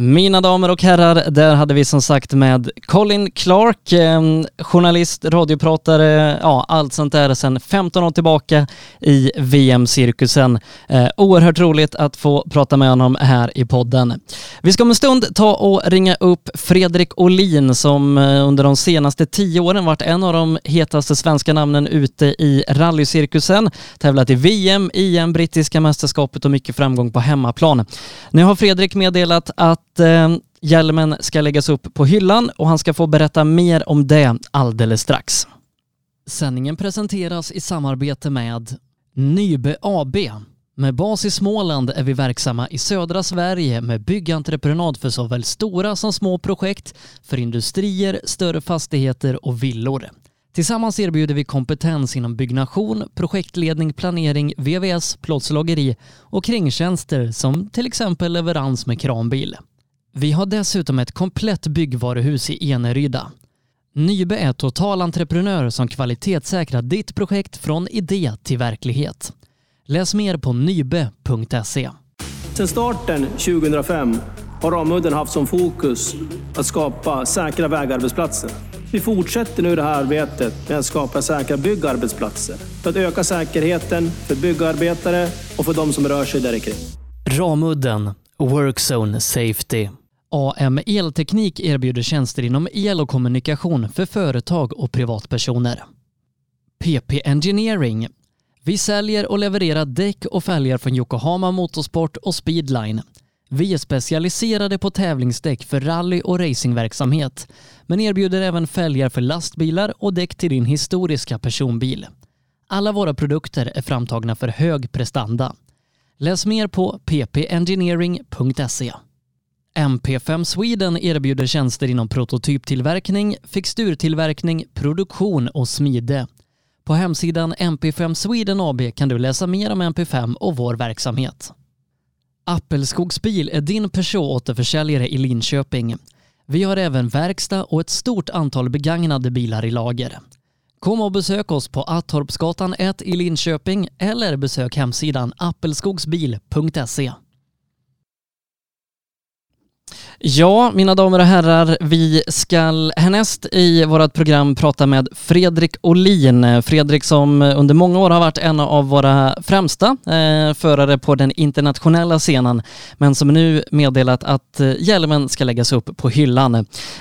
Mina damer och herrar, där hade vi som sagt med Colin Clark, ehm, journalist, radiopratare, ja allt sånt där sedan 15 år tillbaka i VM-cirkusen. Eh, oerhört roligt att få prata med honom här i podden. Vi ska om en stund ta och ringa upp Fredrik Olin som eh, under de senaste tio åren varit en av de hetaste svenska namnen ute i rallycirkusen, tävlat i VM, EM, brittiska mästerskapet och mycket framgång på hemmaplan. Nu har Fredrik meddelat att eh, hjälmen ska läggas upp på hyllan och han ska få berätta mer om det alldeles strax. Sändningen presenteras i samarbete med Nybe AB. Med bas i Småland är vi verksamma i södra Sverige med byggentreprenad för såväl stora som små projekt, för industrier, större fastigheter och villor. Tillsammans erbjuder vi kompetens inom byggnation, projektledning, planering, VVS, plåtslageri och kringtjänster som till exempel leverans med kranbil. Vi har dessutom ett komplett byggvaruhus i Eneryda. Nybe är totalentreprenör som kvalitetssäkrar ditt projekt från idé till verklighet. Läs mer på nybe.se. Sedan starten 2005 har Ramudden haft som fokus att skapa säkra vägarbetsplatser. Vi fortsätter nu det här arbetet med att skapa säkra byggarbetsplatser för att öka säkerheten för byggarbetare och för de som rör sig där kring. Ramudden Workzone Safety. AM Elteknik erbjuder tjänster inom el och kommunikation för företag och privatpersoner. PP Engineering. Vi säljer och levererar däck och fälgar från Yokohama Motorsport och Speedline. Vi är specialiserade på tävlingsdäck för rally och racingverksamhet, men erbjuder även fälgar för lastbilar och däck till din historiska personbil. Alla våra produkter är framtagna för hög prestanda. Läs mer på ppengineering.se. MP5 Sweden erbjuder tjänster inom prototyptillverkning, fixturtillverkning, produktion och smide. På hemsidan MP5 Sweden AB kan du läsa mer om MP5 och vår verksamhet. Appelskogsbil är din Peugeot-återförsäljare i Linköping. Vi har även verkstad och ett stort antal begagnade bilar i lager. Kom och besök oss på Attorpsgatan 1 i Linköping eller besök hemsidan appelskogsbil.se. Ja, mina damer och herrar, vi ska härnäst i vårt program prata med Fredrik Olin. Fredrik som under många år har varit en av våra främsta eh, förare på den internationella scenen, men som nu meddelat att eh, hjälmen ska läggas upp på hyllan.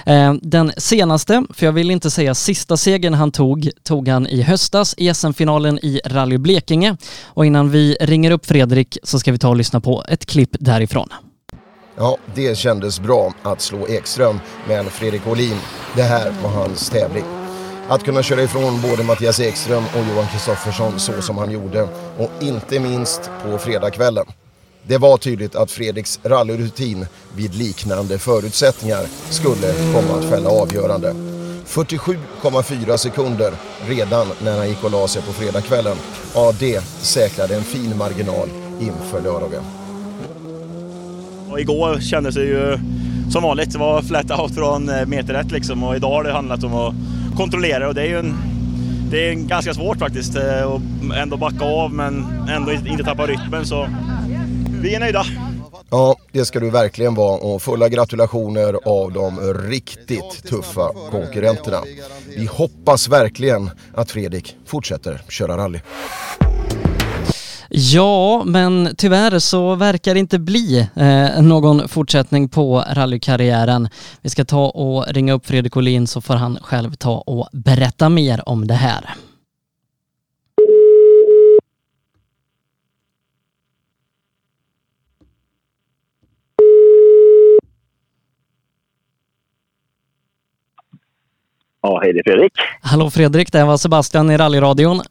Eh, den senaste, för jag vill inte säga sista segern han tog, tog han i höstas i SM-finalen i Rally Blekinge. Och innan vi ringer upp Fredrik så ska vi ta och lyssna på ett klipp därifrån. Ja, det kändes bra att slå Ekström, men Fredrik Olin, det här var hans tävling. Att kunna köra ifrån både Mattias Ekström och Johan Kristoffersson så som han gjorde och inte minst på fredagskvällen. Det var tydligt att Fredriks rallyrutin vid liknande förutsättningar skulle komma att fälla avgörande. 47,4 sekunder redan när han gick och la sig på fredagskvällen. Ja, det säkrade en fin marginal inför lördagen. Och igår kändes det ju som vanligt. Det var flat out från eh, meter ett liksom och idag har det handlat om att kontrollera och det är ju en, det är ganska svårt faktiskt eh, att ändå backa av men ändå inte tappa rytmen så vi är nöjda. Ja, det ska du verkligen vara och fulla gratulationer av de riktigt tuffa konkurrenterna. Vi hoppas verkligen att Fredrik fortsätter köra rally. Ja, men tyvärr så verkar det inte bli eh, någon fortsättning på rallykarriären. Vi ska ta och ringa upp Fredrik Olin så får han själv ta och berätta mer om det här. Ja, hej det är Fredrik. Hallå Fredrik, det var Sebastian i rallyradion.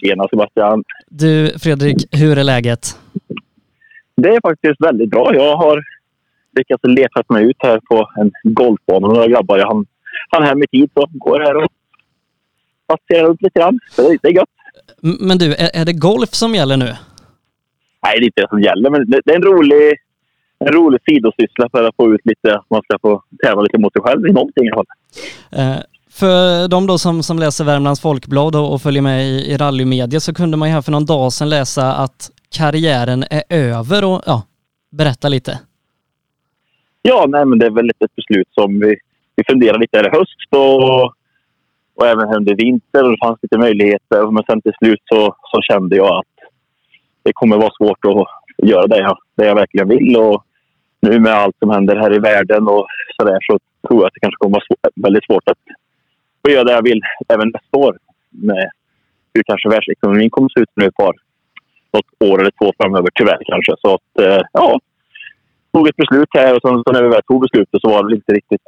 Tjena Sebastian. Du Fredrik, hur är läget? Det är faktiskt väldigt bra. Jag har lyckats leta mig ut här på en golfbana med några grabbar. Jag hann, hann hem i tid så går här och passerar upp lite grann. Så det, det är gött. Men du, är, är det golf som gäller nu? Nej, det är inte det som gäller, men det, det är en rolig, en rolig sidosyssla för att få ut lite, man ska få tävla lite mot sig själv i någonting i alla fall. För de då som, som läser Värmlands Folkblad och, och följer med i, i rallymedia så kunde man ju här för någon dag sedan läsa att karriären är över och ja, berätta lite. Ja, nej, men det är väl ett beslut som vi, vi funderar lite över i höst och, och även under vinter och det fanns lite möjligheter. Men sen till slut så, så kände jag att det kommer vara svårt att göra det jag, det jag verkligen vill. Och nu med allt som händer här i världen och så där så tror jag att det kanske kommer vara svår, väldigt svårt att, får göra det jag vill även nästa år. Med hur kanske världsekonomin kommer att se ut nu ett par något år eller två framöver tyvärr kanske. Så att, eh, ja, tog ett beslut här och sen så när vi väl tog beslutet så var det inte riktigt...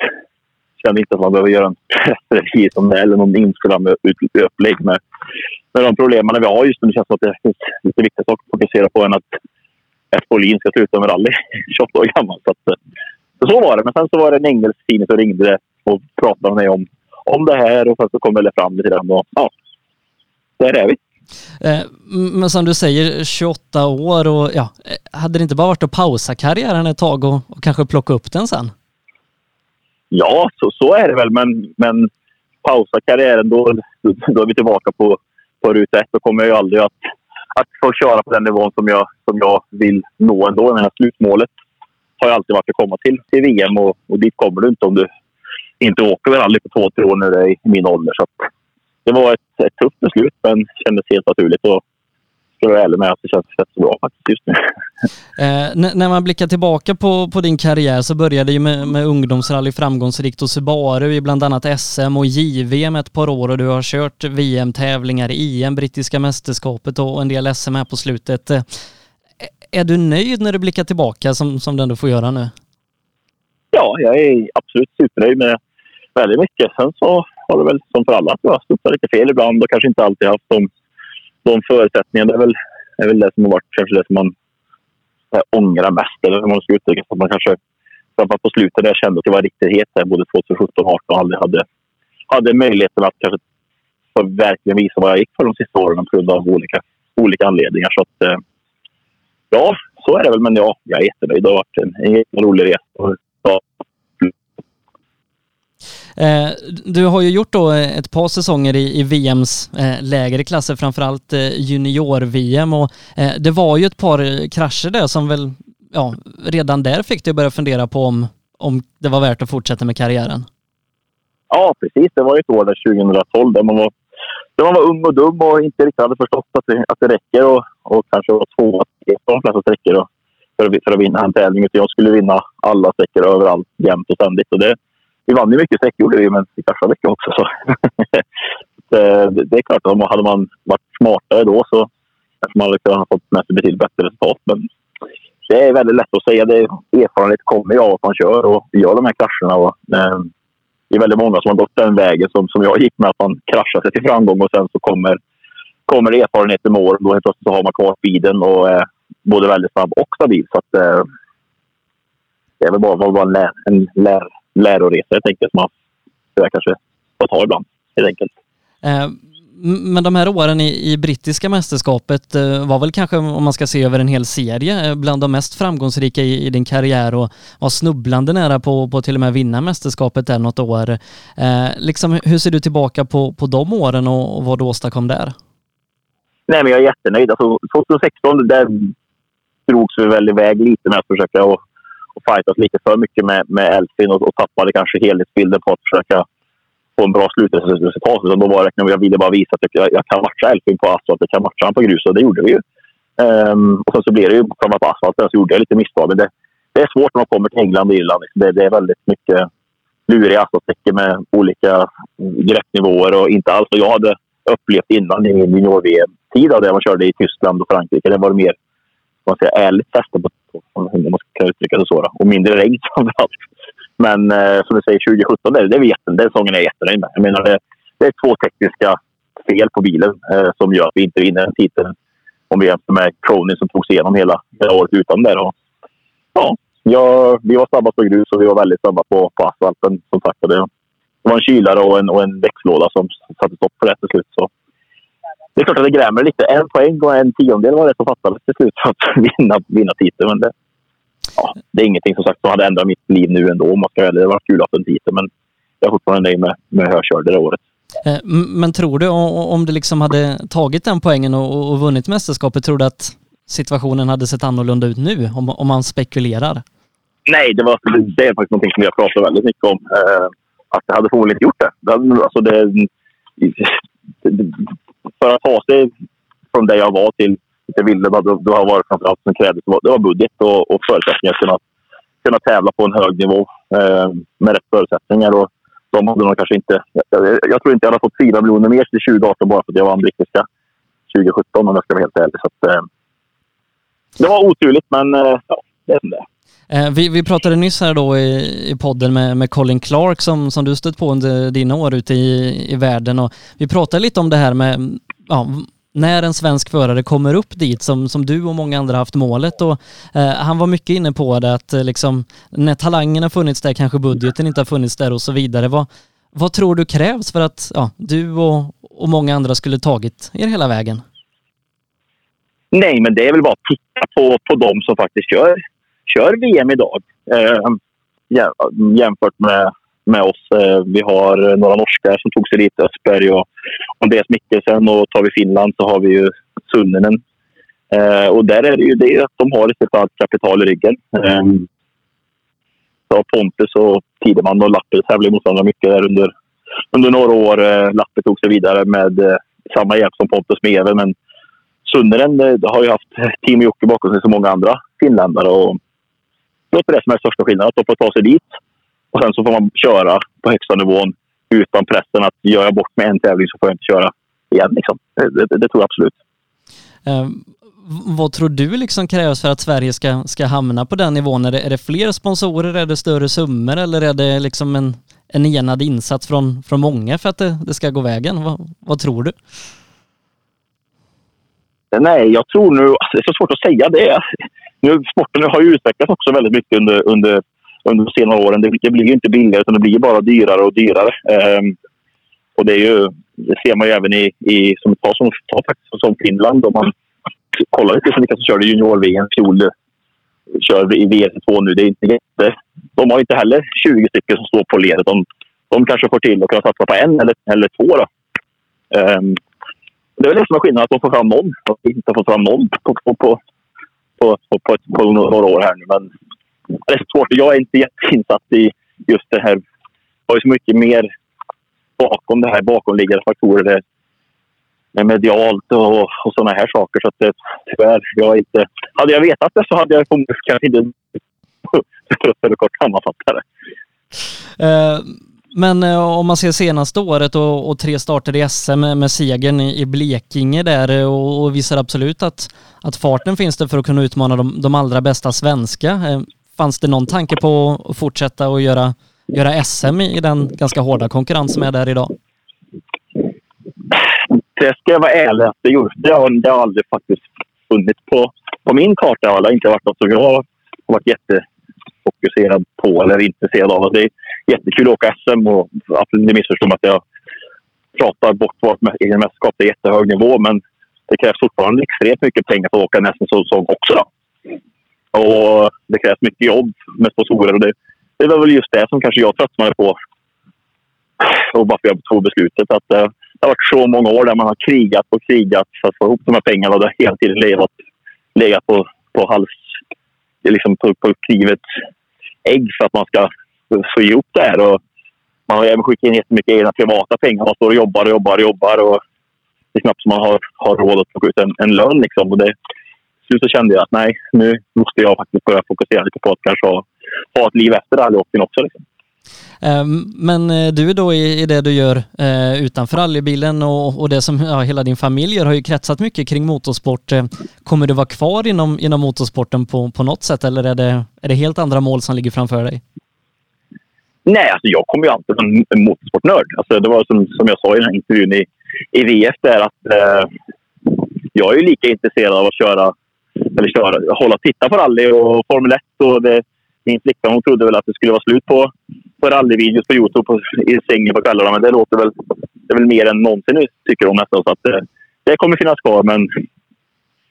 Kände inte att man behöver göra en strategi som det eller någon inspelad upplägg med, med de problemen vi har just nu. Det känns som att det finns lite viktiga saker att fokusera på än att F Bolin ska sluta med rally 28 år gammal. Så, att, eh, så var det. Men sen så var det en engelsk tidning som ringde och pratade med mig om, om det här och sen så kom det fram lite grann. Och, ja, där är vi. Eh, men som du säger, 28 år och ja, eh, hade det inte bara varit att pausa karriären ett tag och, och kanske plocka upp den sen? Ja, så, så är det väl. Men, men pausa karriären, då, då är vi tillbaka på, på ruta ett. Då kommer jag ju aldrig att, att få köra på den nivån som jag, som jag vill nå ändå. Det här slutmålet har ju alltid varit att komma till, till VM och, och dit kommer du inte om du inte åker rally på två, tre år när du är i min ålder. Så det var ett, ett tufft beslut, men kändes helt naturligt. Och ska vara ärlig med att det känns rätt så bra faktiskt just nu. Eh, när man blickar tillbaka på, på din karriär så började ju med, med ungdomsrally framgångsrikt och Subaru i bland annat SM och JVM ett par år och du har kört VM-tävlingar, EM, brittiska mästerskapet och en del SM här på slutet. Eh, är du nöjd när du blickar tillbaka som, som du ändå får göra nu? Ja, jag är absolut supernöjd med väldigt mycket. Sen så har det väl som för alla att jag studsat lite fel ibland och kanske inte alltid haft de, de förutsättningarna. Det är väl, det är väl det som har varit kanske det som man ångrar mest. Eller hur man ska uttrycka det. Att man kanske framförallt på slutet där jag kände att jag var riktigt het där, både 2017 och 2018 och aldrig hade, hade möjligheten att kanske få verkligen visa vad jag gick för de sista åren på grund av olika, olika anledningar. Så att, eh, ja, så är det väl. Men ja, jag är jättenöjd. Det har varit en, en jätterolig resa. Eh, du har ju gjort då eh, ett par säsonger i, i VMs eh, lägre klasser, framförallt junior-VM och det var ju ett par krascher där som väl ja, redan där fick du börja fundera på om, om det var värt att fortsätta med karriären. Ja, precis. Det var ju ett år där 2012 där man var, där man var ung och dum och inte riktigt hade förstått att det, att det räcker och, och kanske var två på de flesta sträckor för, att, för att vinna en tävling. Utan jag skulle vinna alla sträckor överallt, jämt och ständigt. Och det, vi vann ju mycket sträckor gjorde vi, men i kraschade mycket också. Så. det, det, är klart att hade man varit smartare då så kanske man hade kunnat fått med sig betydligt bättre resultat. Men det är väldigt lätt att säga. Det, erfarenhet kommer ju av att man kör och gör de här krascherna. Och, eh, det är väldigt många som har gått den vägen som, som jag gick med, att man kraschar sig till framgång och sen så kommer, kommer erfarenheten med åren. Då helt plötsligt så har man kvar speeden och är både väldigt snabb och stabil. Så att, eh, det är väl bara, bara en, lär, en lär, läroresa helt enkelt som man kanske får ta ibland helt enkelt. Eh, men de här åren i, i brittiska mästerskapet eh, var väl kanske, om man ska se över en hel serie, eh, bland de mest framgångsrika i, i din karriär och var snubblande nära på, på till och med vinna mästerskapet där något år. Eh, liksom, hur ser du tillbaka på, på de åren och, och vad du åstadkom där? Nej, men jag är jättenöjd. Alltså, 2016 där drogs vi väl iväg lite med att försöka och fightas lite för mycket med, med Elfin och, och tappade kanske helhetsbilden på att försöka få en bra slutresultat. Utan då var det, jag ville bara visa att jag, jag kan matcha Elfin på asfalt, jag kan matcha honom på grus och det gjorde vi ju. Um, och sen så blev det ju på asfalten så gjorde jag lite misstag. Men det, det är svårt när man kommer till England och Irland. Liksom, det, det är väldigt mycket luriga asfaltsträckor med olika greppnivåer och inte alls vad jag hade upplevt innan i min junior-VM-tid där man körde i Tyskland och Frankrike. Det var mer man säga, ärligt fäste på, om man ska uttrycka det så. Då. Och mindre regn framförallt. Men eh, som du säger, 2017, det, det är vi den säsongen är jag jättenöjd med. Jag menar, det, det är två tekniska fel på bilen eh, som gör att vi inte vinner den titeln. Om vi jämför med Cronin som tog sig igenom hela, hela året utan det. Och, ja, jag, vi var snabba på grus och vi var väldigt snabba på, på asfalten. Som sagt, det, det var en kylare och en, och en växellåda som satte stopp för det till slut. Så det är klart att det grämer lite. En poäng och en tiondel var det som fattades till slut för att vinna, vinna titeln. Men det, ja, det är ingenting som sagt som hade ändrat mitt liv nu ändå om man ska Det var kul att en titel men jag är fortfarande nöjd med, med hur jag körde det året. Eh, men tror du om du liksom hade tagit den poängen och, och vunnit mästerskapet, tror du att situationen hade sett annorlunda ut nu om, om man spekulerar? Nej, det, var, det är faktiskt någonting som jag pratar väldigt mycket om. Eh, att jag hade förmodligen inte gjort det. det, alltså det, det för att ta sig från där jag var till jag ville, då, då har varit framförallt som krävdes, det var budget och, och förutsättningar att kunna, kunna tävla på en hög nivå eh, med rätt förutsättningar. Och de hade nog kanske inte... Jag, jag, tror inte jag hade fått 4 miljoner mer till 2018 bara för att jag vann brittiska 2017 om jag ska vara helt ärlig. Så att, eh, det var oturligt, men eh, ja, det är som det Eh, vi, vi pratade nyss här då i, i podden med, med Colin Clark som, som du stött på under dina år ute i, i världen och vi pratade lite om det här med ja, när en svensk förare kommer upp dit som, som du och många andra haft målet och eh, han var mycket inne på det att eh, liksom när talangen har funnits där kanske budgeten inte har funnits där och så vidare. Vad, vad tror du krävs för att ja, du och, och många andra skulle tagit er hela vägen? Nej, men det är väl bara att titta på, på de som faktiskt gör kör VM idag eh, jämfört med, med oss. Eh, vi har några norskar som tog sig dit, Östberg och Andreas Mikkelsen. Och tar vi Finland så har vi ju Sunninen. Eh, och där är det ju det att de har ett allt kapital i ryggen. Eh, så Pontus och Tideman och Lappe tävlade mot varandra mycket där under, under några år. Eh, Lappe tog sig vidare med eh, samma hjälp som Pontus med Even, men Sunneren eh, har ju haft Team Jocke bakom sig som många andra finländare. Och låter det som är största skillnaden. Att de får ta sig dit och sen så får man köra på högsta nivån utan pressen att gör jag bort med en tävling så får jag inte köra igen. Liksom. Det, det, det, tror jag absolut. Eh, vad tror du liksom krävs för att Sverige ska, ska hamna på den nivån? Är det, är det fler sponsorer, är det större summor eller är det liksom en, en enad insats från, från många för att det, det ska gå vägen? Vad, vad tror du? Nej, jag tror nu... Alltså det är så svårt att säga det nu, sporten har ju utvecklats också väldigt mycket under, under, under de senare åren. Det, det blir ju inte billigare utan det blir bara dyrare och dyrare. Um, och det, är ju, det ser man ju även i, i som ett par som, ta, faktiskt, som Finland. Om man kollar lite på vilka som körde junior-VM i fjol kör i VM2 nu. Det är inte jätte, de har inte heller 20 stycken som står på ledet. De, de kanske får till att kunna satsa på en eller, eller två. Då. Um, det är väl det som är skillnaden, att de får fram någon. Att vi inte får fram någon på, på, på, på, på, på, på några år här nu. Men det är svårt. Jag är inte jätteinsatt i just det här. Det har ju så mycket mer bakom det här, bakomliggande faktorer. Det, med medialt och, och sådana här saker. Så att det, tyvärr, jag inte... Hade jag vetat det så hade jag kanske inte för att kort sammanfatta det. Eh, men eh, om man ser senaste året och, och tre starter i SM med, med segern i, i Blekinge där eh, och, och visar absolut att, att farten finns där för att kunna utmana de, de allra bästa svenska. Eh, fanns det någon tanke på att fortsätta och göra, göra SM i den ganska hårda konkurrens som är där idag? Det ska jag vara ärlig att det, gjorde. det, har, det har aldrig faktiskt funnits på, på min karta. Det har inte varit något som jag har varit jättefokuserad på eller intresserad av. Det är jättekul att åka SM och absolut missförstå mig att jag pratar bort vårt egen mästerskap. Det är jättehög nivå men det krävs fortfarande extremt mycket pengar för att åka en SM-säsong också. Och det krävs mycket jobb med sponsorer och det, det var väl just det som kanske jag tröttnade på. Och varför jag tog beslutet. Att eh, det har varit så många år där man har krigat och krigat för att få ihop de här pengarna och det har hela tiden legat, legat på, på hals, liksom på, på krivets ägg för att man ska få ihop det här. Och man har även skickat in jättemycket egna privata pengar. Man står och jobbar och jobbar och jobbar. Och det är knappt som man har, har råd att plocka ut en, en lön. Liksom. Och det, slut så kände jag att nej, nu måste jag faktiskt börja fokusera lite på att kanske ha, ha ett liv efter rallyåkningen också. Liksom. Ehm, men eh, du då i det du gör eh, utanför rallybilen och, och det som ja, hela din familj gör har ju kretsat mycket kring motorsport. Eh, kommer du vara kvar inom, inom motorsporten på, på något sätt eller är det, är det helt andra mål som ligger framför dig? Nej, alltså jag kommer ju alltid vara en motorsportnörd. Alltså det var som, som jag sa i den här intervjun i, i VF där att eh, jag är ju lika intresserad av att köra, eller köra, hålla och titta på rally och Formel 1 och det, min flickvän hon trodde väl att det skulle vara slut på, på rallyvideos på Youtube på, i sängen på kvällarna. Men det låter väl, det är väl mer än någonsin nu, tycker hon nästan. Så att det, det kommer finnas kvar. Men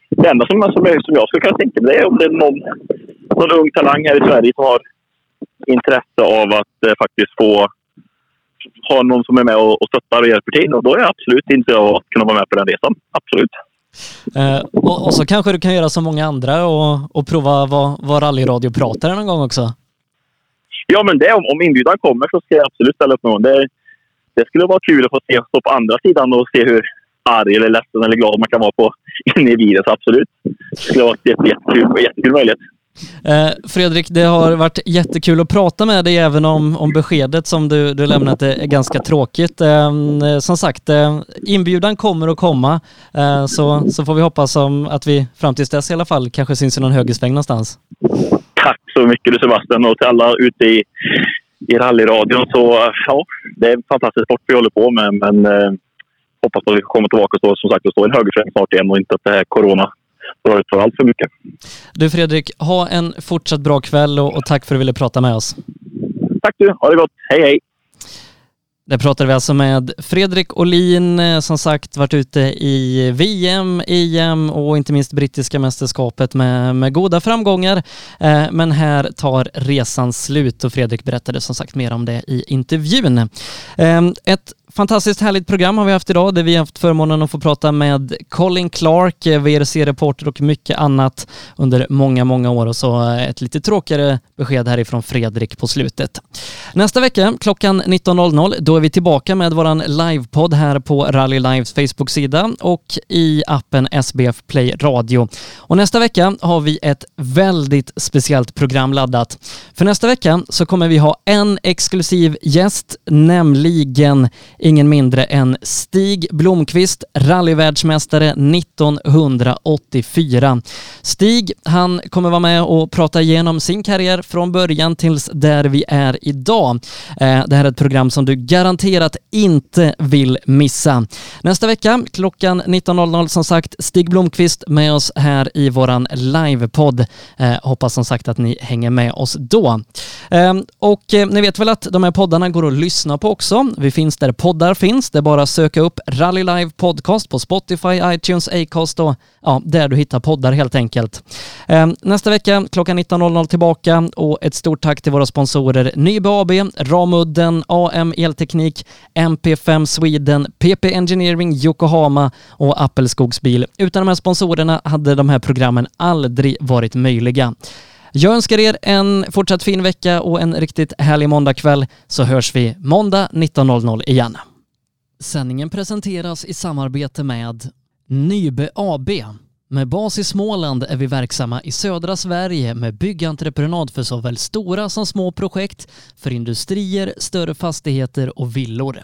det enda som, som, som jag skulle kunna tänka mig är om det är någon, någon ung talang här i Sverige som har intresse av att eh, faktiskt få ha någon som är med och, och stöttar och hjälper till. Och då är jag absolut intresserad av att kunna vara med på den resan. Absolut. Eh, och, och, så kanske du kan göra som många andra och, och prova vad, vad rallyradio pratar någon gång också? Ja, men det, om, om inbjudan kommer så ska jag absolut ställa upp någon. Det, det skulle vara kul att få se, stå på andra sidan och se hur arg eller ledsen eller glad man kan vara på inne i bilen. Så absolut. Det skulle vara jättekul, jättekul möjlighet. Eh, Fredrik, det har varit jättekul att prata med dig även om, om beskedet som du, du lämnat är ganska tråkigt. Eh, eh, som sagt, inbjudan kommer att komma så, så får vi hoppas om att vi fram tills dess i alla fall kanske syns i någon högersväng någonstans. Tack så mycket du Sebastian och till alla ute i, i rallyradion. Så ja, det är en fantastisk sport vi håller på med men hoppas att vi kommer tillbaka och stå, som sagt, och stå i en högersväng snart igen och inte att det här corona drar ut för allt för mycket. Du Fredrik, ha en fortsatt bra kväll och, och tack för att du ville prata med oss. Tack du, ha det gott. Hej hej! Där pratade vi alltså med Fredrik Olin, eh, som sagt varit ute i VM, EM och inte minst brittiska mästerskapet med, med goda framgångar. Eh, men här tar resan slut och Fredrik berättade som sagt mer om det i intervjun. Eh, ett fantastiskt härligt program har vi haft idag där vi har haft förmånen att få prata med Colin Clark, eh, VRC-reporter och mycket annat under många, många år och så eh, ett lite tråkigare besked härifrån Fredrik på slutet. Nästa vecka klockan 19.00 då är vi tillbaka med våran livepodd här på Rally Lives Facebook-sida och i appen SBF Play Radio. Och nästa vecka har vi ett väldigt speciellt program laddat. För nästa vecka så kommer vi ha en exklusiv gäst, nämligen ingen mindre än Stig Blomqvist, rallyvärldsmästare 1984. Stig, han kommer vara med och prata igenom sin karriär från början tills där vi är idag. Eh, det här är ett program som du garanterat inte vill missa. Nästa vecka klockan 19.00 som sagt Stig Blomqvist med oss här i våran livepodd. Eh, hoppas som sagt att ni hänger med oss då. Eh, och ni vet väl att de här poddarna går att lyssna på också. Vi finns där poddar finns. Det är bara att söka upp Rally Live Podcast på Spotify, iTunes, Acast och ja, där du hittar poddar helt enkelt. Ehm, nästa vecka klockan 19.00 tillbaka och ett stort tack till våra sponsorer Nybe AB, Ramudden, AM Elteknik, MP5 Sweden, PP Engineering, Yokohama och Appelskogsbil. Utan de här sponsorerna hade de här programmen aldrig varit möjliga. Jag önskar er en fortsatt fin vecka och en riktigt härlig måndagkväll så hörs vi måndag 19.00 igen. Sändningen presenteras i samarbete med Nybe AB. Med bas i Småland är vi verksamma i södra Sverige med byggentreprenad för såväl stora som små projekt, för industrier, större fastigheter och villor.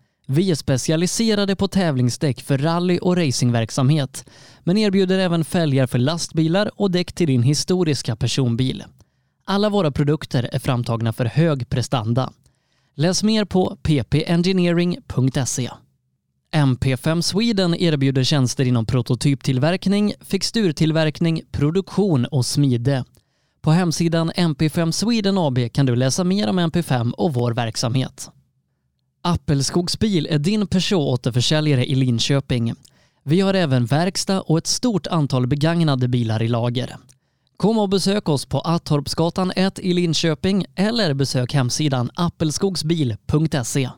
Vi är specialiserade på tävlingsdäck för rally och racingverksamhet, men erbjuder även fälgar för lastbilar och däck till din historiska personbil. Alla våra produkter är framtagna för hög prestanda. Läs mer på ppengineering.se. MP5 Sweden erbjuder tjänster inom prototyptillverkning, fixturtillverkning, produktion och smide. På hemsidan MP5 Sweden AB kan du läsa mer om MP5 och vår verksamhet. Appelskogsbil är din Peugeot-återförsäljare i Linköping. Vi har även verkstad och ett stort antal begagnade bilar i lager. Kom och besök oss på Attorpsgatan 1 i Linköping eller besök hemsidan appelskogsbil.se.